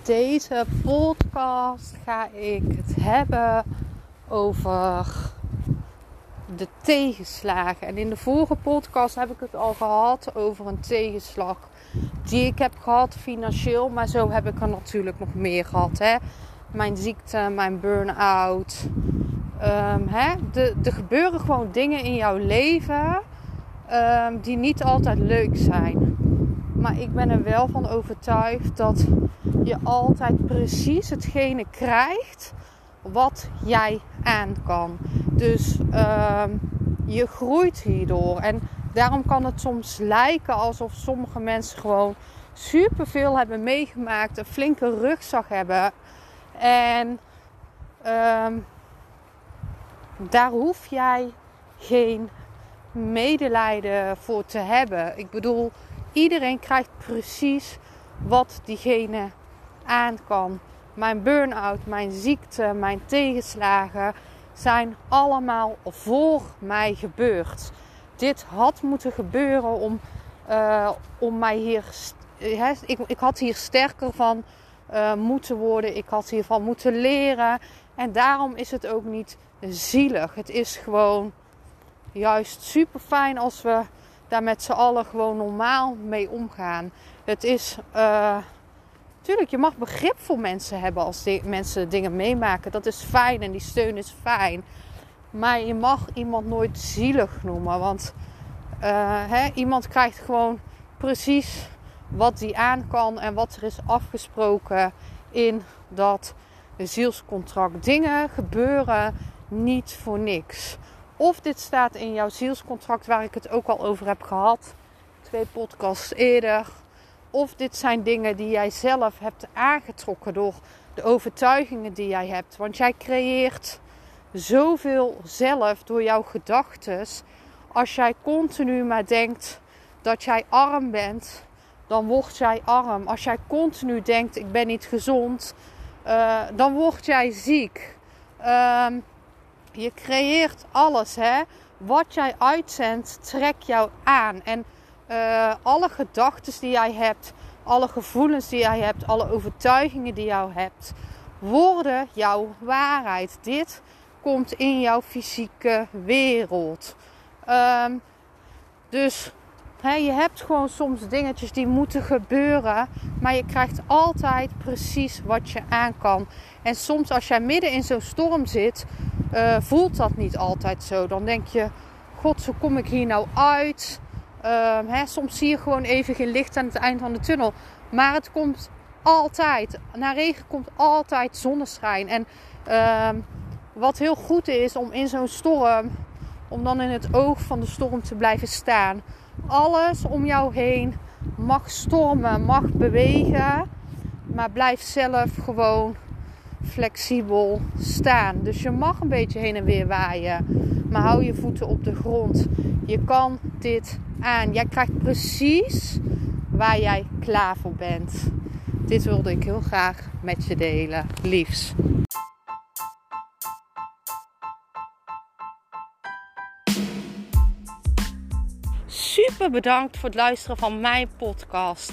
Deze podcast ga ik het hebben over de tegenslagen. En in de vorige podcast heb ik het al gehad over een tegenslag die ik heb gehad financieel. Maar zo heb ik er natuurlijk nog meer gehad. Hè? Mijn ziekte, mijn burn-out. Um, hè? De, er gebeuren gewoon dingen in jouw leven um, die niet altijd leuk zijn. Maar ik ben er wel van overtuigd dat je altijd precies hetgene krijgt wat jij aan kan. Dus uh, je groeit hierdoor. En daarom kan het soms lijken alsof sommige mensen gewoon superveel hebben meegemaakt, een flinke rugzak hebben. En uh, daar hoef jij geen medelijden voor te hebben. Ik bedoel, iedereen krijgt precies wat diegene aan kan. Mijn burn-out, mijn ziekte, mijn tegenslagen zijn allemaal voor mij gebeurd. Dit had moeten gebeuren om, uh, om mij hier. Ik, ik had hier sterker van uh, moeten worden. Ik had hiervan moeten leren. En daarom is het ook niet zielig. Het is gewoon juist super fijn als we daar met z'n allen gewoon normaal mee omgaan. Het is. Uh, Tuurlijk, je mag begrip voor mensen hebben als die, mensen dingen meemaken. Dat is fijn en die steun is fijn. Maar je mag iemand nooit zielig noemen. Want uh, hè, iemand krijgt gewoon precies wat die aan kan en wat er is afgesproken in dat zielscontract. Dingen gebeuren niet voor niks. Of dit staat in jouw zielscontract waar ik het ook al over heb gehad. Twee podcasts eerder. Of dit zijn dingen die jij zelf hebt aangetrokken door de overtuigingen die jij hebt. Want jij creëert zoveel zelf door jouw gedachten. Als jij continu maar denkt dat jij arm bent, dan word jij arm. Als jij continu denkt ik ben niet gezond, uh, dan word jij ziek. Uh, je creëert alles, hè. Wat jij uitzendt, trek jou aan. En uh, alle gedachten die jij hebt, alle gevoelens die jij hebt, alle overtuigingen die jij hebt, worden jouw waarheid. Dit komt in jouw fysieke wereld. Um, dus je hebt gewoon soms dingetjes die moeten gebeuren, maar je krijgt altijd precies wat je aan kan. En soms als jij midden in zo'n storm zit, uh, voelt dat niet altijd zo. Dan denk je, god, hoe kom ik hier nou uit? Hè, soms zie je gewoon even geen licht aan het eind van de tunnel. Maar het komt altijd. Na regen komt altijd zonneschijn. En um, wat heel goed is om in zo'n storm, om dan in het oog van de storm te blijven staan. Alles om jou heen mag stormen, mag bewegen. Maar blijf zelf gewoon flexibel staan. Dus je mag een beetje heen en weer waaien. Maar hou je voeten op de grond. Je kan dit Jij krijgt precies waar jij klaar voor bent. Dit wilde ik heel graag met je delen. Liefs. Super bedankt voor het luisteren van mijn podcast.